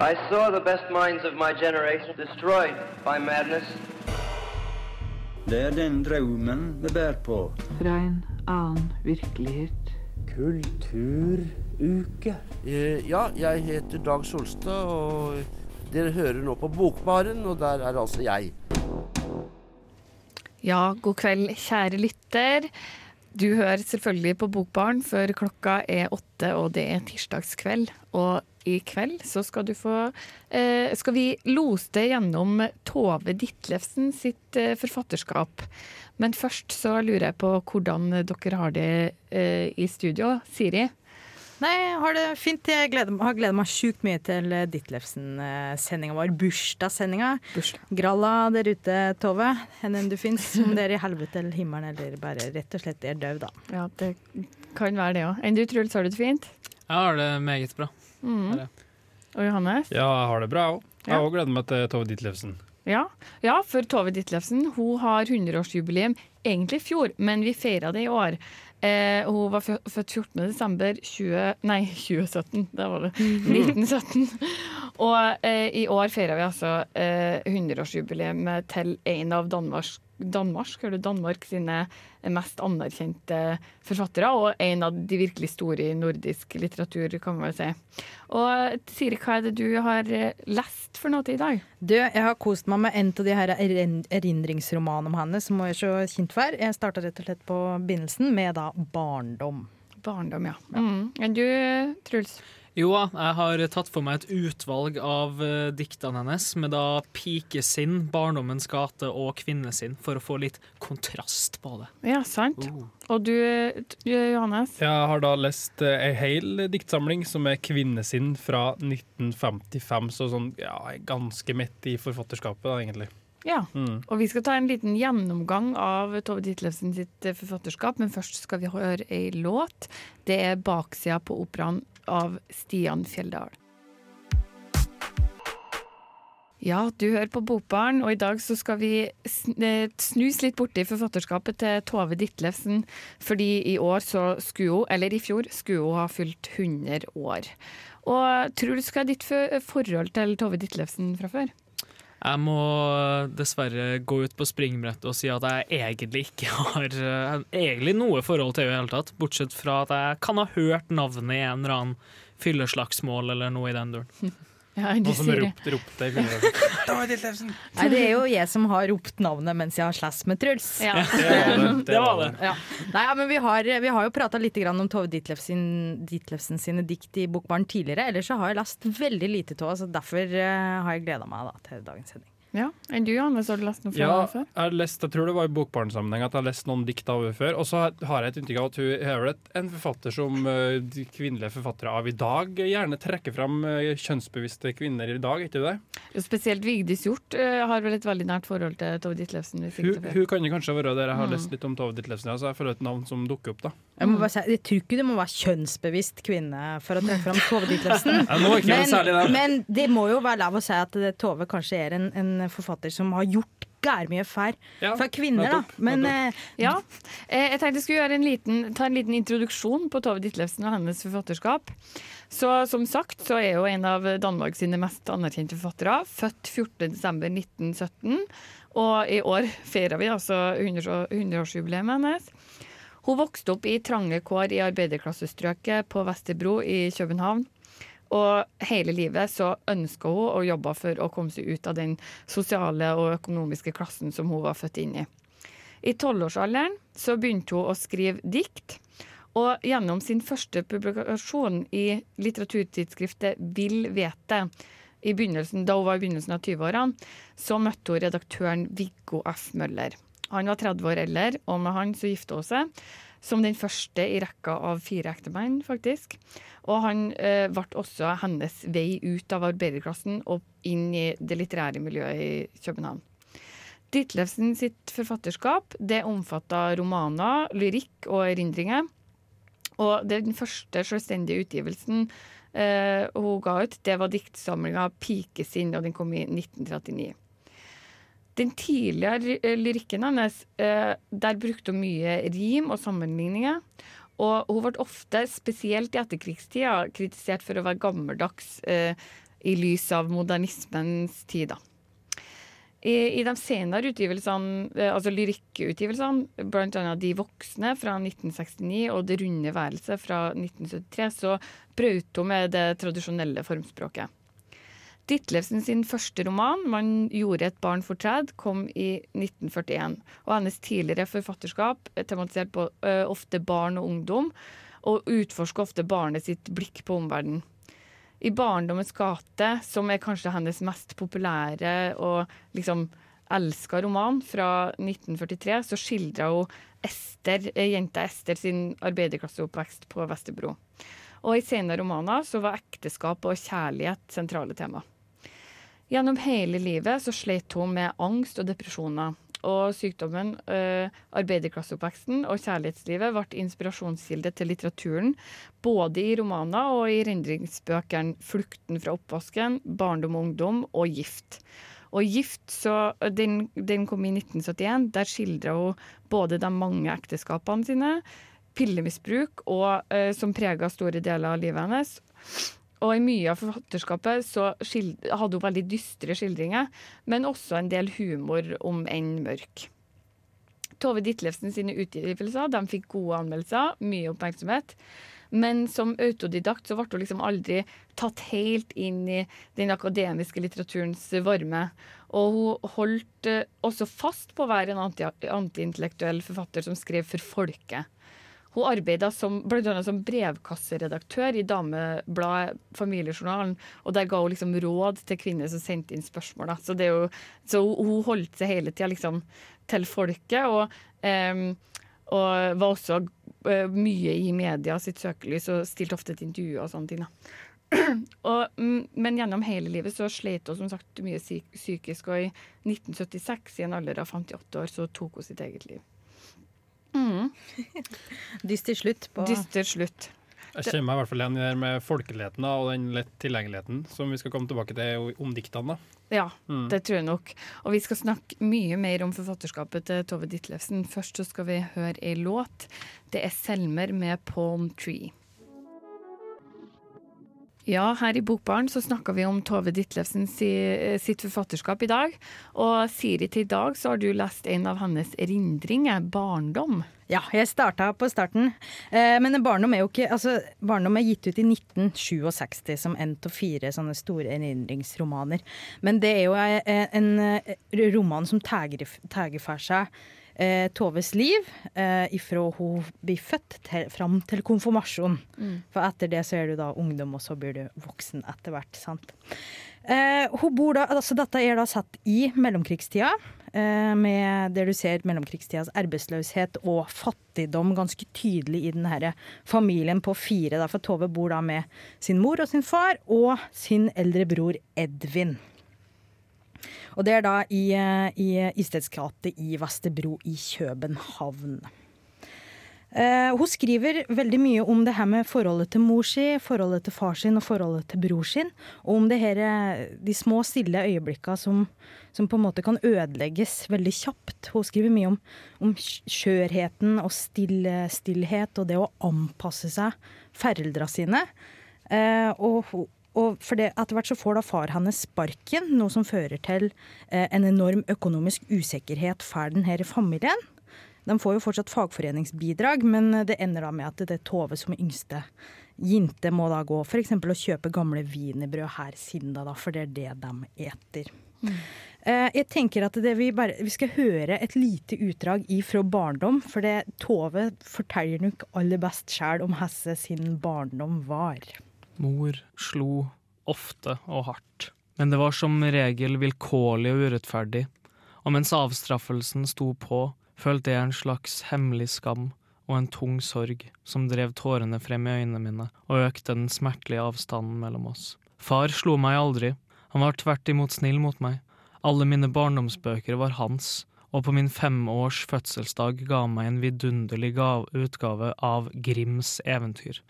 I saw the best minds of my generation destroyed by madness. Det er den drømmen vi bærer på. Fra en annen virkelighet. Kulturuke. Eh, Ja, jeg heter Dag Solstad, og dere hører nå på Bokbaren, og der er altså jeg. Ja, god kveld, kjære lytter. Du hører selvfølgelig på Bokbaren før klokka er åtte, og det er tirsdagskveld. Og i kveld så skal du få eh, Skal vi lose deg gjennom Tove Ditlevsen sitt eh, forfatterskap. Men først så lurer jeg på hvordan dere har det eh, i studio. Siri? Nei, jeg har det fint. Jeg gleder, har gleda meg sjukt mye til Ditlevsen-sendinga vår. Bursdagssendinga. Gralla der ute, Tove. Hvor enn du fins. Om det er i helvete eller himmelen, eller bare rett og slett er død, da. Ja, det kan være det òg. Enn du, Truls, har du det fint? Jeg har det meget bra. Mm. Og Johannes? Ja, jeg har det bra òg. Jeg Ja. òg gleder meg til Tove Ditlevsen. Ja. ja, for Tove Ditlevsen hun har 100-årsjubileum egentlig i fjor, men vi feira det i år. Eh, hun var født 14. desember 20, nei, 2017. Det var det. 1917. Og eh, i år feirer vi altså eh, 100-årsjubileum til en av Danmarks, Danmark, eller Danmark sine mest anerkjente forfattere, og en av de virkelig store i nordisk litteratur, kan man vel si. Og Siri, hva er det du har eh, lest for noe til i dag? Du, jeg har kost meg med en av de her erindringsromanene om henne som hun er så kjent for. Jeg starta rett og slett på begynnelsen med da 'Barndom'. Barndom, ja. Mm. Du, Truls? Jo da, jeg har tatt for meg et utvalg av uh, diktene hennes, med da pikesinn, barndommens gate og kvinnesinn, for å få litt kontrast på det. Ja, sant. Og du, Johannes? Jeg har da lest uh, ei hel diktsamling som er 'Kvinnesinn' fra 1955, så sånn ja, ganske midt i forfatterskapet, da, egentlig. Ja. Mm. Og vi skal ta en liten gjennomgang av Tove Ditlevsen sitt eh, forfatterskap, men først skal vi høre ei låt. Det er baksida på operaen av Stian Fjelldal. Ja, du hører på Bokbarn, og i dag så skal vi eh, litt borti forfatterskapet til Tove Ditlevsen, fordi i år så skulle hun, eller i fjor, skulle hun ha fylt 100 år. Og tror du skal ha ditt forhold til Tove Ditlevsen fra før? Jeg må dessverre gå ut på springbrettet og si at jeg egentlig ikke har eh, egentlig noe forhold til henne i hele tatt, bortsett fra at jeg kan ha hørt navnet i en eller annen fylleslagsmål eller noe i den duren. Ja, du som det. ropte ropte i filmen. Nei, det er jo jeg som har ropt navnet mens jeg har slåss med Truls. Ja. Det var det. Det var det. Ja. Nei, ja, men vi har, vi har jo prata litt grann om Tove Ditlevsen, Ditlevsen sine dikt i Bokbarn tidligere. Ellers så har jeg lest veldig lite av henne, så derfor eh, har jeg gleda meg da, til dagens sending. Ja, Enn du, Johannes, har du lest noe fra Ja, henne før? jeg har lest, jeg tror det var i bokbarnsammenheng at jeg har lest noen dikt av henne før. Og så har jeg et inntrykk av at hun er vel en forfatter som eh, de kvinnelige forfattere av i dag gjerne trekker fram eh, kjønnsbevisste kvinner i dag, ikke det? Jo, Spesielt Vigdis Hjorth eh, har vel et veldig nært forhold til Tove Ditlevsen. Hun, hun kan jo kanskje være der jeg har Mm. lest litt om Tove Ditlevsen, ja, så jeg føler et navn som dukker opp, da. Jeg, må bare si, jeg tror ikke du må være kjønnsbevisst kvinne for å trekke fram Tove Ditlevsen. Der. men det må jo være lov å si at Tove kanskje er en, en forfatter som har gjort gærmye fær Ja, for kvinner, da. Men eh, Ja, eh, jeg tenkte jeg skulle gjøre en liten, ta en liten introduksjon på Tove Ditlevsen og hennes forfatterskap. Så som sagt så er hun en av Danmark sine mest anerkjente forfattere. Født 14.12.1917. Og i år feirer vi altså 100 100-årsjubileet hennes. Hun vokste opp i trange kår i arbeiderklassestrøket på Vesterbro i København. Og hele livet så ønska hun og jobba for å komme seg ut av den sosiale og økonomiske klassen som hun var født inn i. I tolvårsalderen så begynte hun å skrive dikt. Og gjennom sin første publikasjon i litteraturtidsskriftet Vil vete, i da hun var i begynnelsen av 20-årene, så møtte hun redaktøren Viggo F. Møller. Han var 30 år eldre, og med han så gifta hun seg. Som den første i rekka av fire ektemenn, faktisk. Og han eh, ble også hennes vei ut av arbeiderklassen og inn i det litterære miljøet i København. Ditlevsen sitt forfatterskap det omfatta romaner, lyrikk og erindringer. Og den første selvstendige utgivelsen eh, hun ga ut, det var diktsamlinga 'Pikesinn', og den kom i 1939. Den tidligere eh, lyrikken hennes, eh, der brukte hun mye rim og sammenligninger. Og hun ble ofte, spesielt i etterkrigstida, kritisert for å være gammeldags. Eh, i lys av modernismens tid. I, I, de senere utgivelsene, eh, altså lyrikkutgivelsene, bl.a. De voksne fra 1969 og Det runde værelset fra 1973, så brøt hun med det tradisjonelle formspråket. Ditlevsen sin første roman, 'Man gjorde et barn fortred', kom i 1941. Og hennes tidligere forfatterskap tematiserte ofte barn og ungdom, og utforsker ofte barnet sitt blikk på omverdenen. I 'Barndommens gate', som er kanskje hennes mest populære og liksom elska roman fra 1943, så skildra hun Ester, jenta Ester sin arbeiderklasseoppvekst på Vesterbro. Og i senere romaner så var ekteskap og kjærlighet sentrale tema. Gjennom hele livet så slet hun med angst og depresjoner. Og sykdommen, øh, arbeiderklasseoppveksten og kjærlighetslivet ble inspirasjonskilde til litteraturen, både i romaner og i rendringsbøkene 'Flukten fra oppvasken', 'Barndom og ungdom' og 'Gift'. Og 'Gift' så, den, den kom i 1971. Der skildra hun både de mange ekteskapene sine, pillemisbruk, og, øh, som prega store deler av livet hennes. Og i mye av forfatterskapet så hadde hun veldig dystre skildringer, men også en del humor, om enn mørk. Tove Ditlevsen sine utgivelser de fikk gode anmeldelser, mye oppmerksomhet. Men som autodidakt så ble hun liksom aldri tatt helt inn i den akademiske litteraturens varme. Og hun holdt også fast på å være en antiintellektuell anti forfatter som skrev for folket. Hun arbeida bl.a. som brevkasseredaktør i damebladet Familiejournalen. Og der ga hun liksom råd til kvinner som sendte inn spørsmål. Så, jo, så, hun holdt seg hele tida liksom til folket. Og, um, og var også uh, mye i media sitt søkelys og stilte ofte til intervjuer og sånne ting. og, men gjennom hele livet så slet hun som sagt mye psykisk, og i 1976, i en alder av 58 år, så tok hun sitt eget liv. Mm. Dyster slutt på Dyster slutt. Jeg kjenner meg i hvert fall igjen i det med folkeligheten og den lett tilgjengeligheten som vi skal komme tilbake til om diktene. Ja, mm. det tror jeg nok. Og vi skal snakke mye mer om forfatterskapet til Tove Ditlevsen. Først så skal vi høre ei låt. Det er 'Selmer' med 'Palm Tree'. Ja, her i Bokbaren så snakka vi om Tove Ditlevsen sitt forfatterskap i dag. Og Siri, til i dag så har du lest en av hennes erindringer, 'Barndom'. Ja, jeg starta på starten. Eh, men barndom er jo ikke Altså, barndom er gitt ut i 1967 som en av fire sånne store erindringsromaner. Men det er jo en, en roman som tar for seg eh, Toves liv eh, ifra hun blir født til, fram til konfirmasjon. Mm. For etter det så er du da ungdom, og så blir du voksen etter hvert. sant? Eh, hun bor da, altså Dette er da satt i mellomkrigstida, eh, med der du ser mellomkrigstidas arbeidsløshet og fattigdom ganske tydelig i denne familien på fire. Da, for Tove bor da med sin mor og sin far og sin eldre bror Edvin. Og det er da i, eh, i Istedsgate i Vesterbro i København. Uh, hun skriver veldig mye om det her med forholdet til mor si, forholdet til far sin og forholdet til bror sin. Og om det her, eh, de små, stille øyeblikkene som, som, på en måte kan ødelegges veldig kjapt. Hun skriver mye om, om skjørheten og stille, stillhet og det å anpasse seg foreldra sine. Uh, og og for det, etter hvert så får da far hennes sparken, noe som fører til eh, en enorm økonomisk usikkerhet for denne familien. De får jo fortsatt fagforeningsbidrag, men det ender da med at det er Tove som yngste jente må da gå f.eks. å kjøpe gamle wienerbrød her Sinda, da, for det er det de eter. Mm. Eh, jeg tenker at vi, bare, vi, skal høre et lite utdrag ifra barndom, for det Tove forteller nok aller best sjøl om Hesse sin barndom var. Mor slo ofte og hardt, men det var som regel vilkårlig og urettferdig, og mens avstraffelsen sto på, følte jeg en slags hemmelig skam og en tung sorg som drev tårene frem i øynene mine og økte den smertelige avstanden mellom oss. Far slo meg aldri, han var tvert imot snill mot meg. Alle mine barndomsbøker var hans, og på min femårs fødselsdag ga han meg en vidunderlig utgave av Grims eventyr.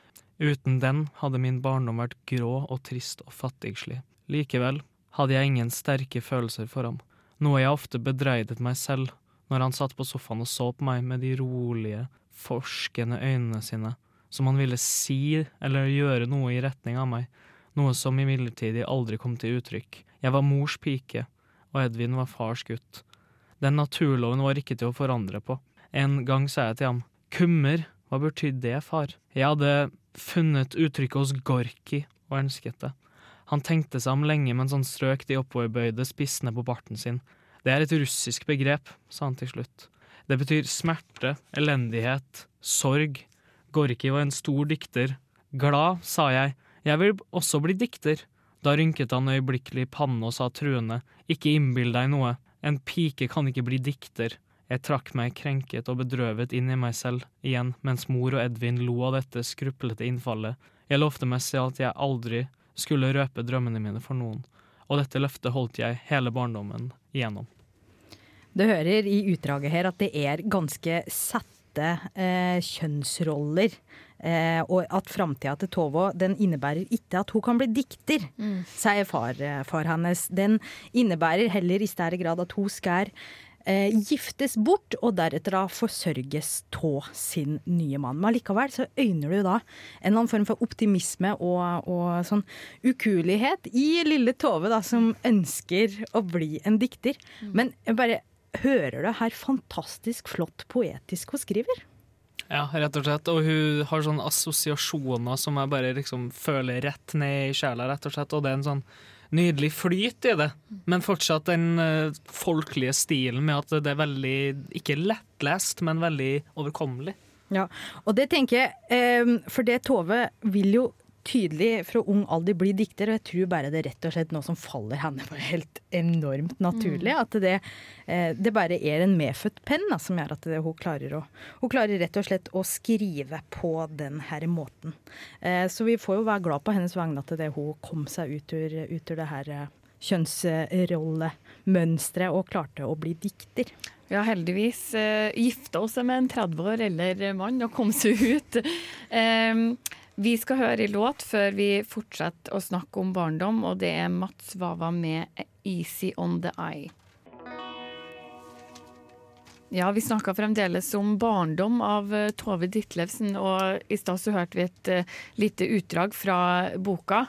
Uten den hadde min barndom vært grå og trist og fattigslig. Likevel hadde jeg ingen sterke følelser for ham, noe jeg ofte bedreidet meg selv når han satt på sofaen og så på meg med de rolige, forskende øynene sine, som han ville si eller gjøre noe i retning av meg, noe som imidlertid aldri kom til uttrykk. Jeg var mors pike, og Edvin var fars gutt. Den naturloven var ikke til å forandre på. En gang sa jeg til ham, kummer, hva betydde det, far? Jeg hadde funnet uttrykket hos Gorki og ønsket det. Han tenkte seg om lenge mens han strøk de oppoverbøyde spissene på barten sin. Det er et russisk begrep, sa han til slutt. Det betyr smerte, elendighet, sorg. Gorki var en stor dikter. Glad, sa jeg, jeg vil også bli dikter. Da rynket han øyeblikkelig pannen og sa truende, ikke innbill deg noe, en pike kan ikke bli dikter. Jeg trakk meg krenket og bedrøvet inn i meg selv igjen mens mor og Edvin lo av dette skruplete innfallet. Jeg lovte meg selv at jeg aldri skulle røpe drømmene mine for noen, og dette løftet holdt jeg hele barndommen igjennom. Du hører i utdraget her at det er ganske satte eh, kjønnsroller. Eh, og at framtida til Tovo den innebærer ikke at hun kan bli dikter, Mm. sier far, eh, far hennes. Den innebærer heller i større grad at hun skal eh, giftes bort og deretter da forsørges av sin nye mann. Men likevel så øyner du da en eller annen form for optimisme og, og sånn ukuelighet i lille Tove, da, som ønsker å bli en dikter. Men jeg bare hører du her fantastisk flott poetisk hun skriver? Ja, rett og slett. Og hun har sånne assosiasjoner som jeg bare liksom føler rett ned i sjela, rett og slett. Og det er en sånn nydelig flyt i det, men fortsatt den eh, folkelige stilen med at det er veldig, ikke lettlest, men veldig overkommelig. Ja, og det tenker jeg, eh, for det Tove vil jo tydelig fra ung alder bli dikter, og jeg tror bare det er rett og slett noe som faller henne bare helt enormt naturlig. At det, eh, det bare er en medfødt penn da, som gjør at det, hun, klarer å, hun klarer rett og slett å skrive på den her måten. Eh, så vi får jo være glad på hennes vegne at det, hun kom seg ut ur, ut ur det her eh, kjønnsrollemønsteret og klarte å bli dikter. Ja, heldigvis uh, gifta oss med en 30 år eldre mann og kom seg ut. Um, vi skal høre i låt før vi fortsetter å snakke om barndom, og det er Mats Wawa med 'Easy On The Eye'. Ja, vi snakka fremdeles om barndom av eh, Tove Ditlevsen, og i stad så hørte vi et uh, lite utdrag fra boka.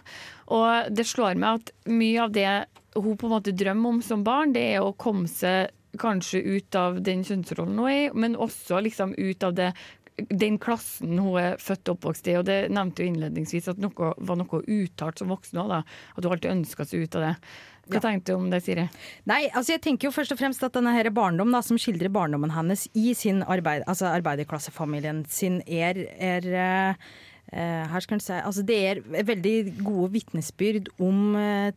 Og det slår meg at mye av det hun på en måte drømmer om som barn, det er å komme seg kanskje ut av den kjønnsrollen hun er i, men også liksom ut av det den klassen hun er født og oppvokst i, og det nevnte jo innledningsvis at noe var noe uttalt som voksen òg, at hun alltid ønska seg ut av det. Hva Ja. tenkte du om det, Siri? Nei, altså jeg tenker jo først og fremst at denne her barndom da, som skildrer barndommen hennes i sin arbeid, altså arbeiderklassefamilien sin, er, er eh, her skal si, altså Det er veldig gode vitnesbyrd om eh,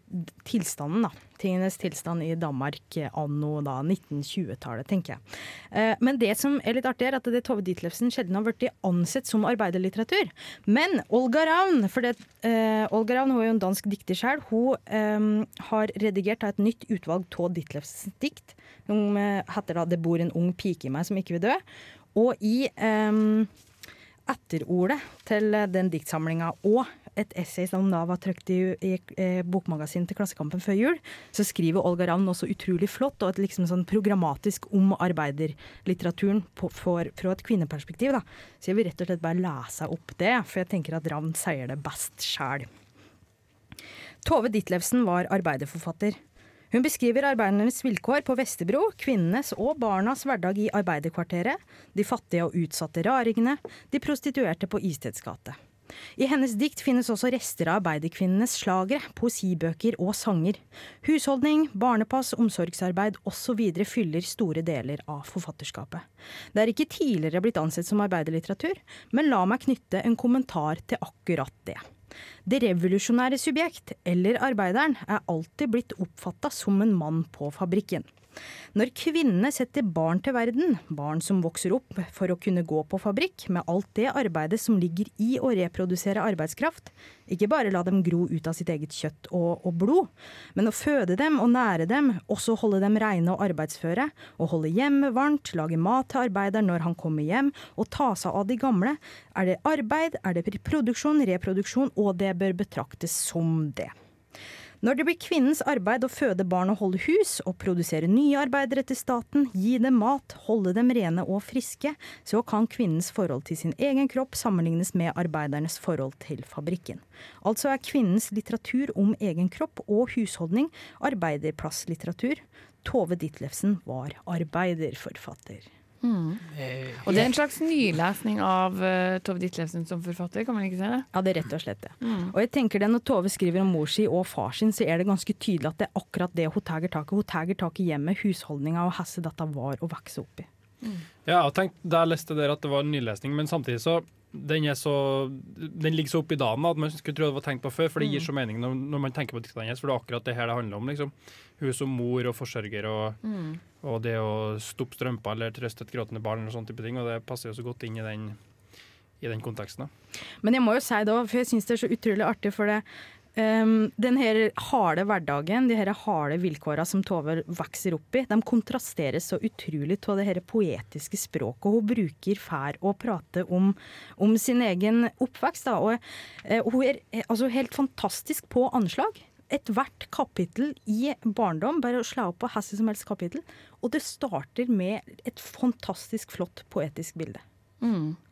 tilstanden, da. Tingenes tilstand i Danmark eh, anno da 1920-tallet, tenker jeg. Eh, men det som er litt artig, er at det Tove Ditlevsen sjelden har blitt ansett som arbeiderlitteratur. Men Olga Ravn, for det, uh, Olga Ravn hun er jo en dansk dikter selv, hun eh, har redigert et nytt utvalg av Ditlevsens dikt. Hun eh, heter da 'Det bor en ung pike i meg som ikke vil dø'. Og i eh, etterordet til den diktsamlinga og et essay som da var trykt i, i eh, bokmagasin til Klassekampen før jul, så skriver Olga Ravn også utrolig flott og et liksom sånn programmatisk om arbeiderlitteraturen fra et kvinneperspektiv. Da. Så jeg vil rett og slett bare lese opp det, for jeg tenker at Ravn sier det best sjæl. Tove Ditlevsen var arbeiderforfatter. Hun beskriver arbeidernes vilkår på Vesterbro, kvinnenes og barnas hverdag i arbeiderkvarteret, de fattige og utsatte raringene, de prostituerte på Isteds gate. I hennes dikt finnes også rester av arbeiderkvinnenes slagere, poesibøker og sanger. Husholdning, barnepass, omsorgsarbeid osv. fyller store deler av forfatterskapet. Det er ikke tidligere blitt ansett som arbeiderlitteratur, men la meg knytte en kommentar til akkurat det. Det revolusjonære subjekt, eller arbeideren, er alltid blitt oppfatta som en mann på fabrikken. Når kvinnene setter barn til verden, barn som vokser opp for å kunne gå på fabrikk, med alt det arbeidet som ligger i å reprodusere arbeidskraft, ikke bare la dem gro ut av sitt eget kjøtt og, og blod, men å føde dem og nære dem, også holde dem reine og arbeidsføre, og holde hjemmet varmt, lage mat til arbeideren når han kommer hjem, og ta seg av de gamle, er det arbeid, er det produksjon, reproduksjon, og det bør betraktes som det. Når det blir kvinnens arbeid å føde barn og holde hus, og produsere nye arbeidere til staten, gi dem mat, holde dem rene og friske, så kan kvinnens forhold til sin egen kropp sammenlignes med arbeidernes forhold til fabrikken. Altså er kvinnens litteratur om egen kropp og husholdning arbeiderplasslitteratur. Tove Ditlevsen var arbeiderforfatter. Og det er en slags nylesning av uh, Tove Ditlevsen som forfatter, kan man ikke si det? Ja, det er rett og slett det. Og jeg tenker det Når Tove skriver om mor si og far sin, så er det ganske tydelig at det er akkurat det hun tar tak i. Hun tar tak i hjemmet, husholdninga og hvordan dette var å vokse opp i. Ja, og tenk, der leste dere at det var en nylesning, men samtidig så den, så, den ligger så oppi dagen at man skulle tro det var tenkt på før, for det gir så mening når, når man tenker på diktene hennes. For det er akkurat det her det handler om. liksom. Hun som mor og forsørger og, og det å stoppe strømper eller trøste et gråtende barn eller sånne type ting. Og det passer jo så godt inn i den, i den konteksten. da. Men jeg må jo si det òg, for jeg syns det er så utrolig artig, for det um, den her harde hverdagen, de her harde vilkåra som Tove vokser opp i, de kontrasteres så utrolig av det her poetiske språket hun bruker for å prate om, om sin egen oppvekst. Da. Og, uh, hun er eh, altså helt fantastisk på anslag. Ethvert kapittel i barndom, bare å slå opp på hvilket som helst kapittel, og det starter med et fantastisk flott poetisk bilde.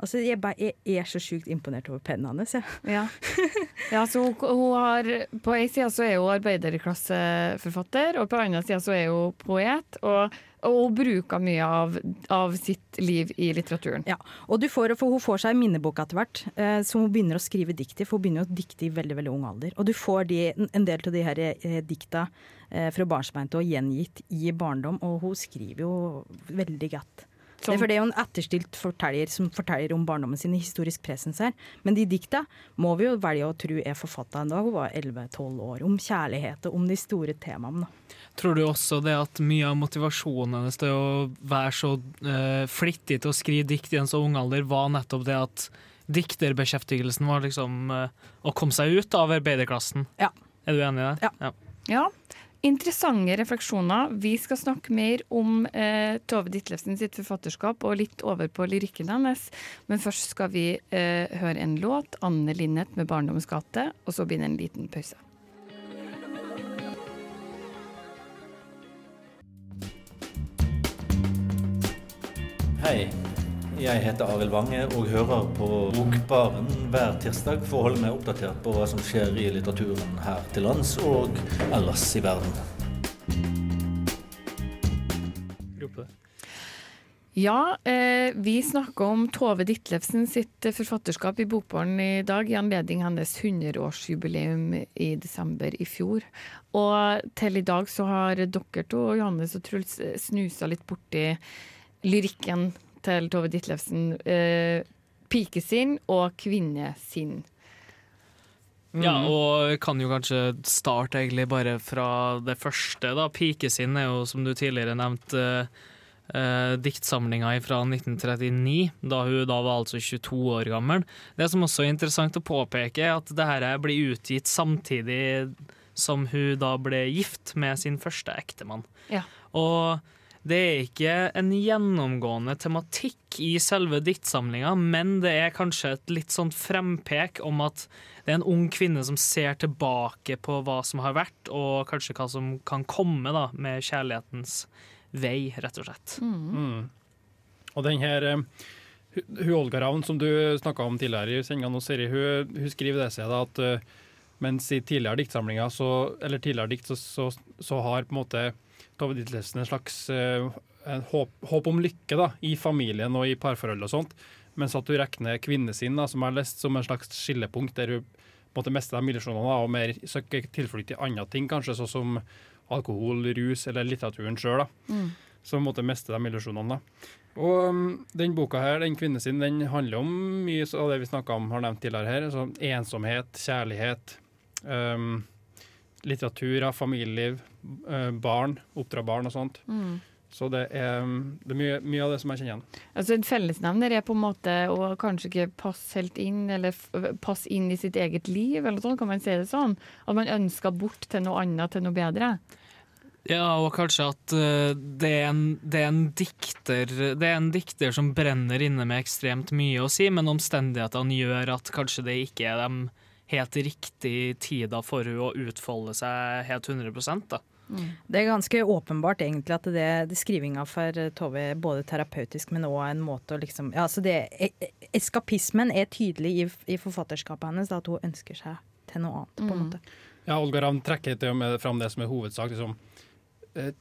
Altså, jeg, jeg er så sjukt imponert over pennen hans. jeg. Ja. ja så hun, hun har, på en side så er hun arbeiderklasseforfatter, og på andre sida så er hun poet. Og, og hun bruker mye av, av sitt liv i litteraturen. Ja, og du får, for Hun får seg en minnebok etter hvert, eh, som hun begynner å skrive dikt i. For hun begynner å dikte i veldig veldig ung alder. Og du får de, en del av de her eh, dikta eh, fra barnsbein og gjengitt i barndom, og hun skriver jo veldig godt. Som- Det er for det er jo en etterstilt forteller som forteller om barndommen sin i historisk presens her. Men de dikta må vi jo velge å tro er forfatta da hun var 11-12 år. Om kjærlighet og om de store temaene. Tror du også det at mye av motivasjonen hennes til å være så uh, flittig til å skrive dikt i en så ung alder, var nettopp det at dikterbeskjeftigelsen var liksom uh, å komme seg ut av arbeiderklassen? Ja. Er du enig i det? Ja. Ja. Ja, Interessante refleksjoner. Vi skal snakke mer om eh, Tove Ditlevsen sitt forfatterskap og litt over på lyrikken hennes. Men først skal vi eh, høre en låt, 'Anne Linnet med 'Barndommens gate', og så blir det en liten pause. Hei, jeg heter Arild Wange og hører på Bokbaren hver tirsdag for å holde meg oppdatert på hva som skjer i litteraturen her til lands og ellers i verden. Ja, eh, vi snakker om Tove Ditlevsen sitt eh, forfatterskap i Bokbaren i dag, i anledning hennes 100-årsjubileum i desember i fjor. Og til i dag så har dere to, Johannes og Truls, eh, snusa litt borti lyrikken til Tove Ditlevsen. Eh, pikesinn og kvinnesinn. Ja, og kan jo kanskje starte egentlig bare fra det første. da. 'Pikesinn' er jo, som du tidligere nevnte, eh, diktsamlinga fra 1939, da hun da var altså 22 år gammel. Det som også er interessant å påpeke, er at det her blir utgitt samtidig som hun da ble gift med sin første ektemann. Ja. Og det er ikke en gjennomgående tematikk i selve diktsamlinga, men det er kanskje et litt sånn frempek om at det er en ung kvinne som ser tilbake på hva som har vært, og kanskje hva som kan komme da, med kjærlighetens vei, rett og slett. Mm. Og den her eh, Hu- Hu Olga Ravn, som du snakka om tidligere i sendinga, nå, Siri, hun, hun skriver det seg da at eh, mens i tidligere diktsamlinger, så, eller tidligere dikt, så, så, så har på en måte Tove Ditlevsen en slags eh, en håp, håp om lykke da, i familien og i parforhold og sånt, mens at du regner kvinnesinn, da, som jeg har lest, som en slags skillepunkt, der hun måtte mister de illusjonene da, og mer søker tilflukt til andre ting, kanskje sånn som alkohol, rus eller litteraturen sjøl. som på en måte mister de illusjonene. da. Og um, den boka her, den kvinnesinn, den handler om mye av det vi snakka om, har nevnt tidligere her. Altså ensomhet, kjærlighet, um, litteratur, av familieliv, eh, barn, oppdra barn og sånt. Så det er, um, det er mye, mye av det som jeg kjenner igjen. Altså En fellesnevner er på en måte å kanskje ikke passe helt inn, eller passe inn i sitt eget liv, eller sånn, kan man si det sånn? At man ønsker bort til noe annet, til noe bedre? Ja, og kanskje at eh, det, er en, det, er en dikter, det er en dikter som brenner inne med ekstremt mye å si, men omstendighetene gjør at kanskje det ikke er de helt riktig tida for henne å utfolde seg helt 100 da. Det er ganske åpenbart egentlig at det, det skrivinga for Tove er både terapeutisk, men òg en måte å liksom ja, altså det, e- Eskapismen er tydelig i, i forfatterskapet hennes, da, at hun ønsker seg til noe annet. på en Mm. måte. Ja, Olga Ravn trekker til og med fram det som er hovedsak. Liksom, eh, eh,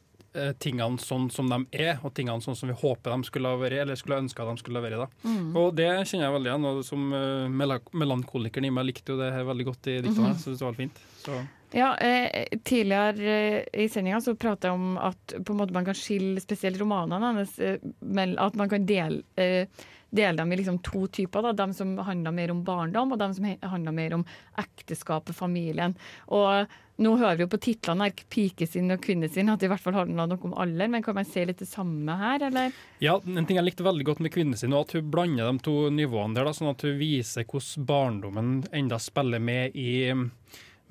tingene sånn som de er, og tingene sånn som vi håper de skulle ha vært, eller skulle ønske de skulle ha vært. Da. Mm. Og det kjenner jeg veldig igjen. Og som uh, melankolikeren i meg likte jo det her veldig godt i diktene. Mm. Så det var veldig fint. Så. Ja, eh, Tidligere eh, i sendinga så prata jeg om at på en måte man kan skille spesielt romanene hennes. Eh, at man kan dele, eh, dele dem i liksom to typer. Da. De som handler mer om barndom, og de som handler mer om ekteskapet, familien. Og nå hører vi jo på titlene her, 'Pike sin' og 'Kvinne sin', at det i hvert fall handler noe om alder. Men kan man se litt det samme her, eller? Ja, en ting jeg likte veldig godt med kvinnesinn, var at hun blander de to nivåene der, da, sånn at hun viser hvordan barndommen enda spiller med i,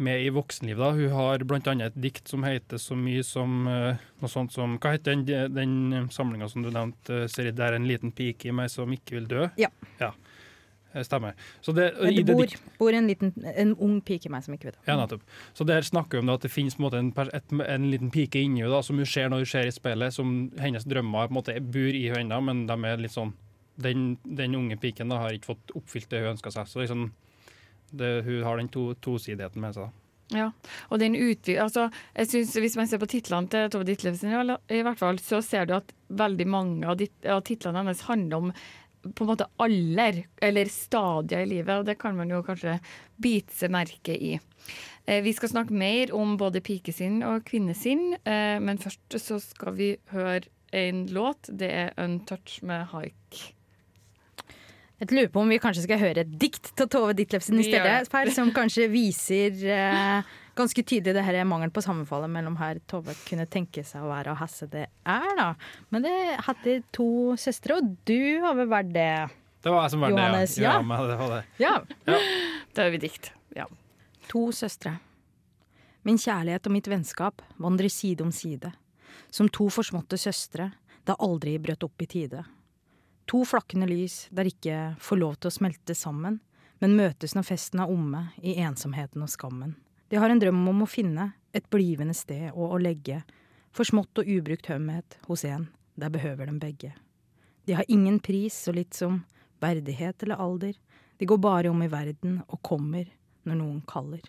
med i voksenlivet. Da. Hun har annet et dikt som heter så mye som eh, noe sånt som Hva heter den, den samlinga som du nevnte, Siri? Det er en liten pike i meg som ikke vil dø? Ja. ja. eh, Stemmer. Så det, det bor, dikt- bor en, liten, en ung pike i meg som ikke vet det. ja, nettopp. Så der snakker vi om det at det finnes på en, en, en liten pike inni henne som hun ser når hun ser i speilet, som hennes drømmer på en måte bor i henne men de er litt sånn Den, den unge piken da, har ikke fått oppfylt det hun ønska seg. Så liksom, det, hun har den to, tosidigheten med seg. Ja, og den utvi altså, jeg synes Hvis man ser på titlene til Tove Ditlevsen, i hvert fall, så ser du at veldig mange av, dit, av titlene hennes handler om på en måte alder, eller stadier i livet, og det kan man jo kanskje bite seg merke i. Eh, vi skal snakke mer om både pikesinn og kvinnesinn, eh, men først så skal vi høre en låt. Det er 'Untouch' med Haik. Jeg lurer på om vi kanskje skal høre et dikt til Tove Ditlevsen i stedet, ja. Per, som kanskje viser eh, ganske tydelig det her er mangelen på sammenfallet mellom her Tove kunne tenke seg å være og Hasse det er, da. Men det hadde to søstre, og du har vel vært det? Det var jeg som var Johannes, det, ja. ja. ja. det var det. Ja. Da er vi dikt. Ja. To søstre. Min kjærlighet og mitt vennskap vandrer side om side. Som to forsmåtte søstre, da aldri brøt opp i tide. To flakkende lys der ikke får lov til å smelte sammen, men møtes når festen er omme i ensomheten og skammen. De har en drøm om å finne et blivende sted å, å legge for smått og ubrukt hømhet hos en, der behøver dem begge. De har ingen pris så litt som verdighet eller alder, de går bare om i verden og kommer når noen kaller.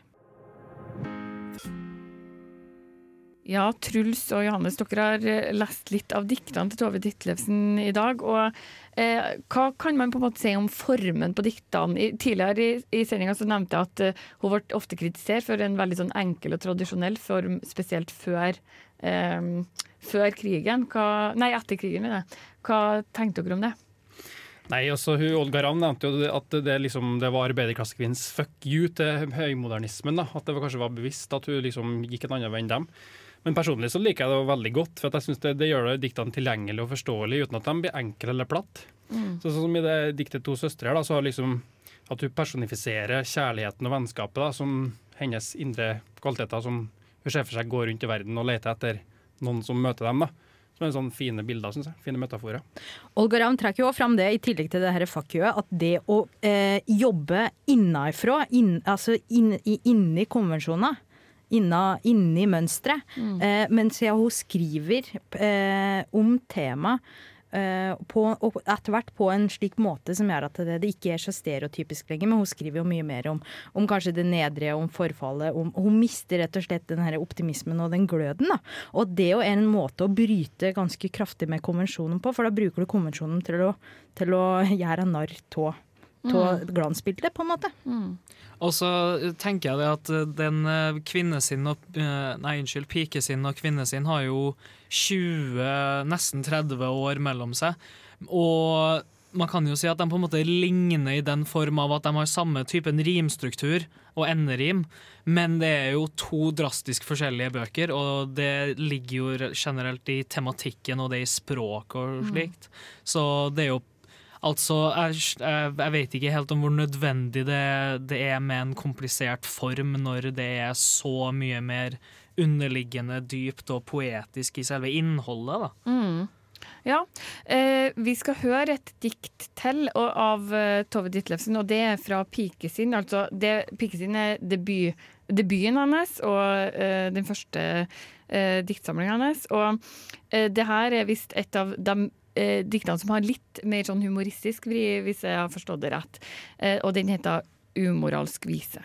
Ja, Truls og Johannes, dere har eh, lest litt av diktene til Tove Ditlevsen i dag. og eh, Hva kan man på en måte si om formen på diktene? I, tidligere i, i sendinga nevnte jeg at eh, hun ble ofte kritisert for en veldig sånn enkel og tradisjonell form, spesielt før, eh, før krigen. Hva, nei, etter krigen, Det. Hva tenkte dere om det? Nei, også hun, Olga Ravn nevnte jo at det, liksom, det var arbeiderklassekvinnens fuck you til høymodernismen. da, At det kanskje var bevisst at hun liksom gikk en annen vei enn dem. Men personlig så liker jeg det veldig godt, for jeg synes det, det gjør det diktene tilgjengelig og forståelig uten at de blir enkle eller platt. Mm. Så, sånn som i det diktet 'To søstre' da, så har liksom at hun personifiserer kjærligheten og vennskapet da, som hennes indre kvaliteter, som hun ser for seg går rundt i verden og leter etter noen som møter dem. da. Som er sånne fine bilder, syns jeg. Fine metaforer. Olga Ravn trekker jo fram det, i tillegg til det her fuck you, at det å eh, jobbe innafra, inn, altså inn, inni konvensjoner, inni mønsteret, eh, mens jeg, hun skriver eh, om temaet eh, og etter hvert på en slik måte som gjør at det, det ikke er så stereotypisk lenger, men hun skriver jo mye mer om, om kanskje det nedre, om forfallet. Om, hun mister rett og slett den her optimismen og den gløden. Da. Og det er en måte å bryte ganske kraftig med konvensjonen på, for da bruker du konvensjonen til å, til å gjøre narr av Mm. glansbildet, på en måte. Og så tenker jeg det at eh, den kvinne sin og eh, Nei, unnskyld, pikesinn og kvinne sin har jo 20, nesten 30 år mellom seg. Og man kan jo si at de på en måte ligner i den form av at de har samme typen rimstruktur og enderim, men det er jo to drastisk forskjellige bøker, og det ligger jo generelt i tematikken og det i språk og slikt. Så det er jo Altså, jeg, jeg, vet ikke helt om hvor nødvendig det, det er med en komplisert form når det er så mye mer underliggende dypt og poetisk i selve innholdet. da. Mm. Ja. Eh, vi skal høre et dikt til av eh, Tove Ditlevsen, og det er fra Pikesinn, Altså, det, Pikesin er debut, debuten hennes og eh, den første eh, diktsamlingen hennes. Og eh, det her er visst et av de eh, diktene som har litt mer sånn humoristisk vri, hvis jeg har forstått det rett. Eh, og den heter Umoralsk vise.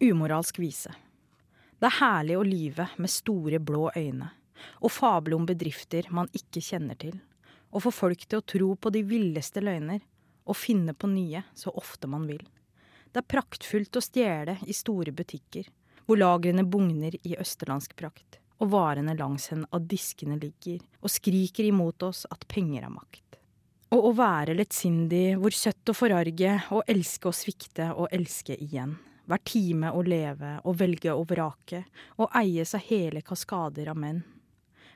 Umoralsk vise. Det er herlig å lyve med store, blå øyne, og fable om bedrifter man ikke kjenner til, og få folk til å tro på de villeste løgner, og finne på nye så ofte man vil. Det er praktfullt å stjele i store butikker, hvor lagrene bugner i østerlandsk prakt, og varene langs henne av diskene ligger og skriker imot oss at penger er makt. Og å være lettsindig, hvor søtt å forarge, og elske å svikte og elske igjen. Hver time å leve og velge å vrake, og eies av hele kaskader av menn.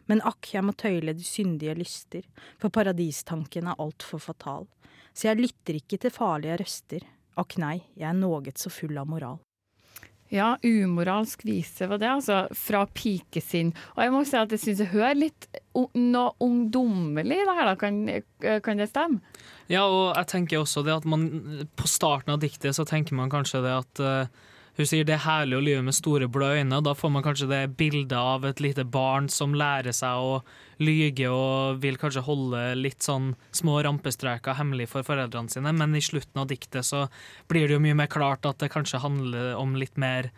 Men akk, jeg må tøyle de syndige lyster, for paradistanken er altfor fatal. Så jeg lytter ikke til farlige røster. Akk nei, jeg er noget så full av moral. Ja, umoralsk vise var det, altså. Fra pikesinn. Og jeg må si at jeg syns jeg hører litt noe ungdommelig i det her, da. Kan, kan det stemme? Ja, og jeg tenker også det at man På starten av diktet så tenker man kanskje det at eh, hun sier det er herlig å lyve med store blå øyne, og da får man kanskje det bildet av et lite barn som lærer seg å lyge og vil kanskje holde litt sånn små rampestreker hemmelig for foreldrene sine, men i slutten av diktet så blir det jo mye mer klart at det kanskje handler om litt mer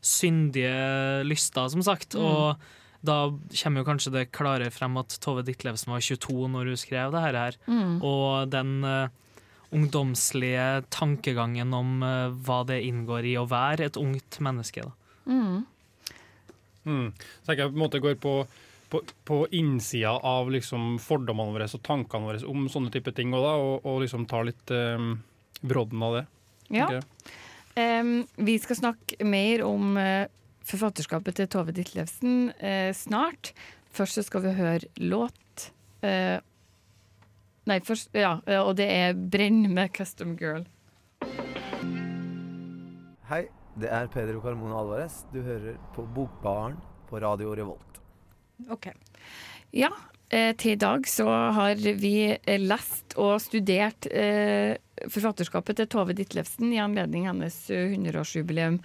syndige lyster, som sagt. Mm. Og da kommer jo kanskje det klarere frem at Tove Ditlevsen var 22 når hun skrev det her. Mm. Og den eh, ungdomslige tankegangen om uh, hva det inngår i å være et ungt menneske. Da. Mm. Mm. Så jeg på en måte går på, på, på innsida av liksom fordommene våre og tankene våre om sånne type ting, også, da, og, og liksom tar litt um, brodden av det. Ja. Um, vi skal snakke mer om uh, forfatterskapet til Tove Ditlevsen uh, snart. Først så skal vi høre låt. eh, nei, først, ja, eh, og det er 'Brenn' med 'Custom Girl'. Hei, det er Pedro Carmona Alvarez. Du hører på Bokbaren på Radio Revolt. Ok. Ja, til i dag så har vi eh, lest og studert eh, forfatterskapet til Tove Ditlevsen i anledning hennes eh, 100-årsjubileum.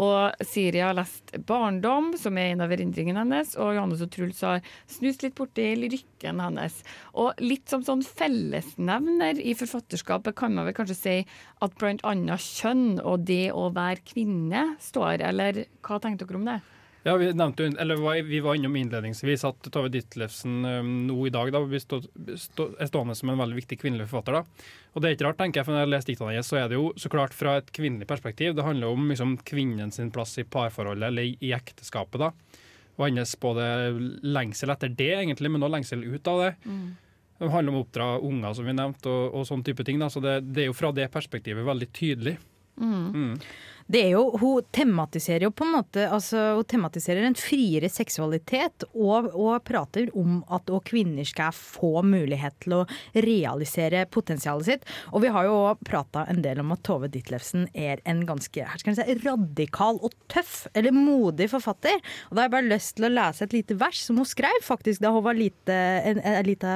Og Siri har lest 'Barndom', som er en av erindringene hennes, og Johannes og Truls har snust litt borti lyrikken hennes. Og litt som sånn fellesnevner i forfatterskapet kan man vel kanskje si at blant annet kjønn og det å være kvinne står, eller hva tenkte dere om det? Ja, Vi nevnte, eller vi var innom innledningsvis at Tove Ditlevsen nå i dag da, er stående som en veldig viktig kvinnelig forfatter. da. Og det er ikke rart, tenker jeg, for når jeg leser diktene hennes, så er det jo så klart fra et kvinnelig perspektiv. Det handler om liksom, kvinnen sin plass i parforholdet eller i, i ekteskapet. da. Og hennes både lengsel etter det, egentlig, men også lengsel ut av det. Det handler om å oppdra unger, som vi nevnte, og, og sånne type ting. da. Så det, det er jo fra det perspektivet veldig tydelig. Mm. Det er jo, Hun tematiserer jo på en måte altså Hun tematiserer en friere seksualitet og, og prater om at kvinner skal få mulighet til å realisere potensialet sitt. Og vi har jo prata en del om at Tove Ditlevsen er en ganske her skal si, radikal og tøff, eller modig forfatter. Og Da har jeg bare lyst til å lese et lite vers som hun skrev faktisk da hun var lite, en, en lita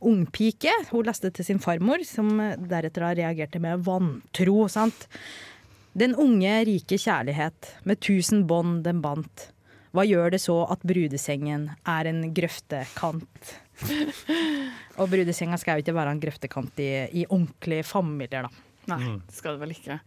ungpike. Hun leste til sin farmor, som deretter reagerte med vantro. sant? Den unge, rike kjærlighet, med tusen bånd den bandt. Hva gjør det så at brudesengen er en grøftekant? Og brudesenga skal jo ikke være en grøftekant i, i ordentlige familier, da. Nei, det skal det vel ikke.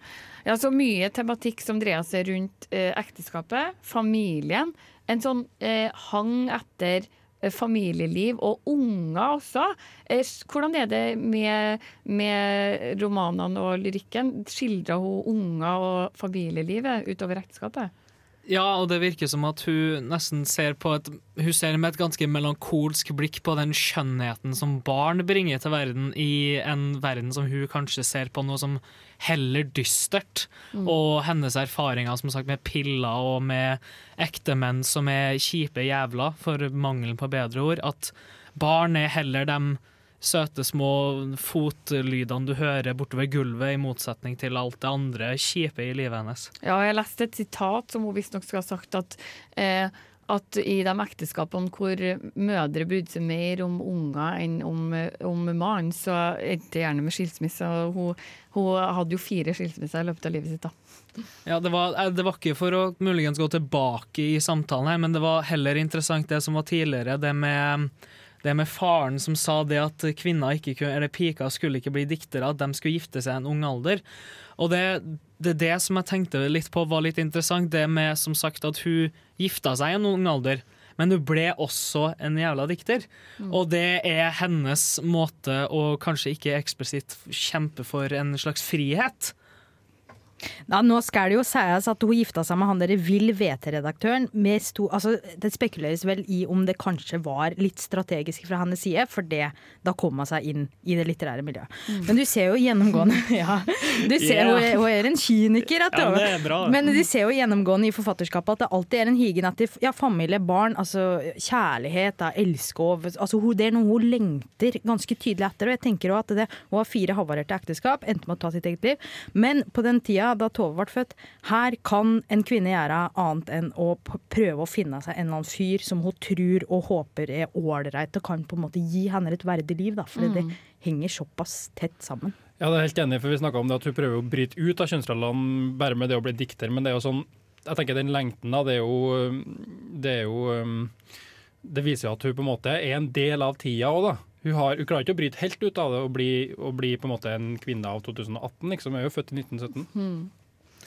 Ja, så mye tematikk som dreier seg rundt eh, ekteskapet, familien. En sånn eh, hang etter familieliv og unger også. Eh, hvordan er det med, med romanene og lyrikken? Skildrer hun unger og familielivet utover ekteskapet? Ja, og det virker som at hun nesten ser på et Hun ser med et ganske melankolsk blikk på den skjønnheten som barn bringer til verden, i en verden som hun kanskje ser på noe som heller dystert. Mm. Og hennes erfaringer som sagt med piller og med ektemenn som er kjipe jævler, for mangelen på bedre ord. At barn er heller dem søte små fotlydene du hører bortover gulvet, i motsetning til alt det andre kjipe i livet hennes. Ja, jeg leste et sitat som hun visstnok skal ha sagt at eh, at i de ekteskapene hvor mødre brydde seg mer om unger enn om, om mannen, så endte det gjerne med skilsmisse. Hun, hun hadde jo fire skilsmisser i løpet av livet sitt. da. Ja, det var, eh, det var ikke for å muligens gå tilbake i samtalen her, men det var heller interessant det som var tidligere, det med, det med faren som sa det at kvinner ikke kunne, eller piker skulle ikke bli diktere, at de skulle gifte seg i en ung alder. Og det, det det som jeg tenkte litt på var litt interessant, det med som sagt at hun gifta seg i en ung alder. Men hun ble også en jævla dikter. Og det er hennes måte å kanskje ikke eksplisitt kjempe for en slags frihet. Ja, nå skal det jo sies at hun gifta seg med han derre Vill VT-redaktøren. Altså, det spekuleres vel i om det kanskje var litt strategisk fra hennes side, for det, da kom hun seg inn i det litterære miljøet. Men du ser jo gjennomgående Ja, du ser yeah. hun, hun er en kyniker. At Ja, bra. Men du ser jo gjennomgående i forfatterskapet at det alltid er en higen etter ja, familie, barn, altså kjærlighet, da, elskov. Altså, hun, det er noe hun lengter ganske tydelig etter. Og jeg tenker også at det, Hun har fire havarerte ekteskap, endte med å ta sitt eget liv. Men på den tida da Tove ble født, her kan en kvinne gjøre annet enn å prøve å finne seg en eller annen fyr som hun tror og håper er ålreit og kan på en måte gi henne et verdig liv. Da, fordi det henger såpass tett sammen. Ja, det er helt enig, for vi snakka om det at hun prøver å bryte ut av kjønnsrollene bare med det å bli dikter, men det er jo sånn Jeg tenker den lengten, da, det er jo Det er jo um, Det viser jo at hun på en måte er en del av tida òg, da. Hun, har, hun klarer ikke å bryte helt ut av det og bli, og bli på en måte en kvinne av 2018, liksom. Hun er jo født i 1917.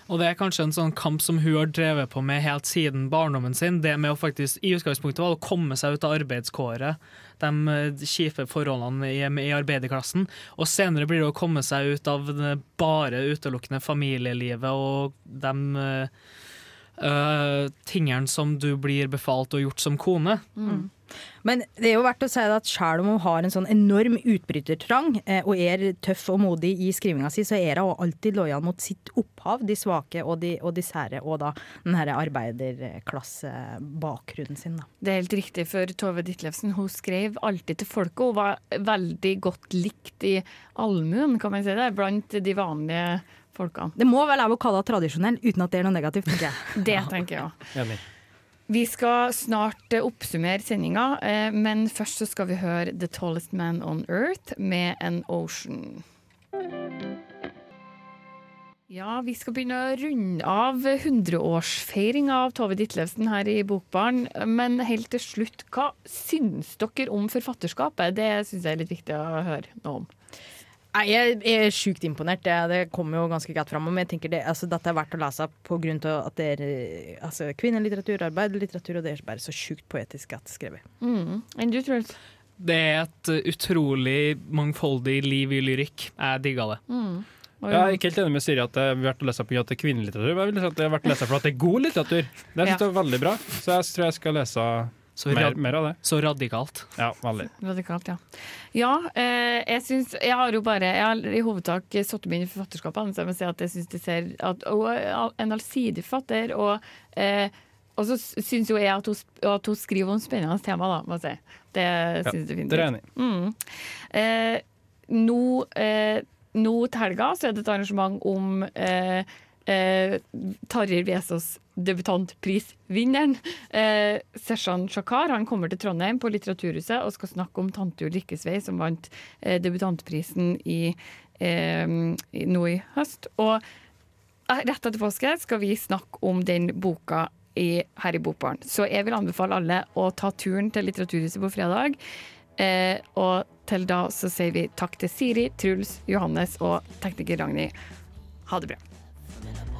Og det er kanskje en sånn kamp som hun har drevet på med helt siden barndommen sin. Det med å faktisk, i utgangspunktet var å komme seg ut av arbeidskåret, de eh, kjipe forholdene i, i arbeiderklassen. Og senere blir det å komme seg ut av det bare utelukkende familielivet og de eh, eh, tingene som du blir befalt og gjort som kone. Men det er jo verdt å si at selv om hun har en sånn enorm utbrytertrang eh, og er tøff og modig i skrivinga si, så er hun alltid lojal mot sitt opphav, de svake og de, og de sære, og da den her arbeiderklassebakgrunnen sin. Da. Det er helt riktig, for Tove Ditlevsen hun skrev alltid til folket. Hun var veldig godt likt i allmuen, kan man si det, blant de vanlige folkene. Det må vel være å kalle tradisjonell, uten at det er noe negativt, tenker jeg. Det tenker jeg òg. Vi skal snart eh, oppsummere sendinga, eh, men først så skal vi høre The Tallest Man on Earth med An Ocean. Ja, vi skal begynne å runde av 100-årsfeiringa av Tove Ditlevsen her i Bokbaren. Men helt til slutt, hva syns dere om forfatterskapet? Det syns jeg er litt viktig å høre noe om. Nei, Jeg er sjukt imponert. Det, det kommer jo ganske greit fram. Men jeg tenker det, altså, dette er verdt å lese på grunn av at det er altså, kvinnelitteratur, arbeiderlitteratur, og det er bare så sjukt poetisk at skrevet. Mm. Enn du, Truls? Det er et utrolig mangfoldig liv i lyrikk. Jeg digger det. Mm. Jeg er ikke helt enig med Siri at det er verdt å lese på at det er kvinnelitteratur, men jeg vil si at det er verdt å lese for at det er god litteratur. Det synes jeg er veldig bra, så jeg tror jeg skal lese Så, mer, rad mer av det. så radikalt. Ja, veldig. Radikalt, ja. Ja, eh, jeg syns Jeg har jo bare Jeg har i hovedtak satt meg inn i forfatterskapet, hans, jeg må si at jeg syns det ser at, og, er En allsidig forfatter, og eh, og så syns jo jeg at hun, at hun skriver om spennende tema, da, må jeg si. Det syns jeg fint. det er enig. Mm. Eh, nå, eh, nå til helga så er det et arrangement om eh, eh, Tarjei Vesaas debutantprisvinneren. Eh, Seshan Shakar han kommer til Trondheim på Litteraturhuset og skal snakke om tante Ulrikkes som vant eh, debutantprisen i, eh, nå i høst. Og eh, rett etter påske skal vi snakke om den boka i, her i Bokbaren. Så jeg vil anbefale alle å ta turen til Litteraturhuset på fredag. Eh, og til da så sier vi takk til Siri, Truls, Johannes og tekniker Ragnhild. Ha det bra.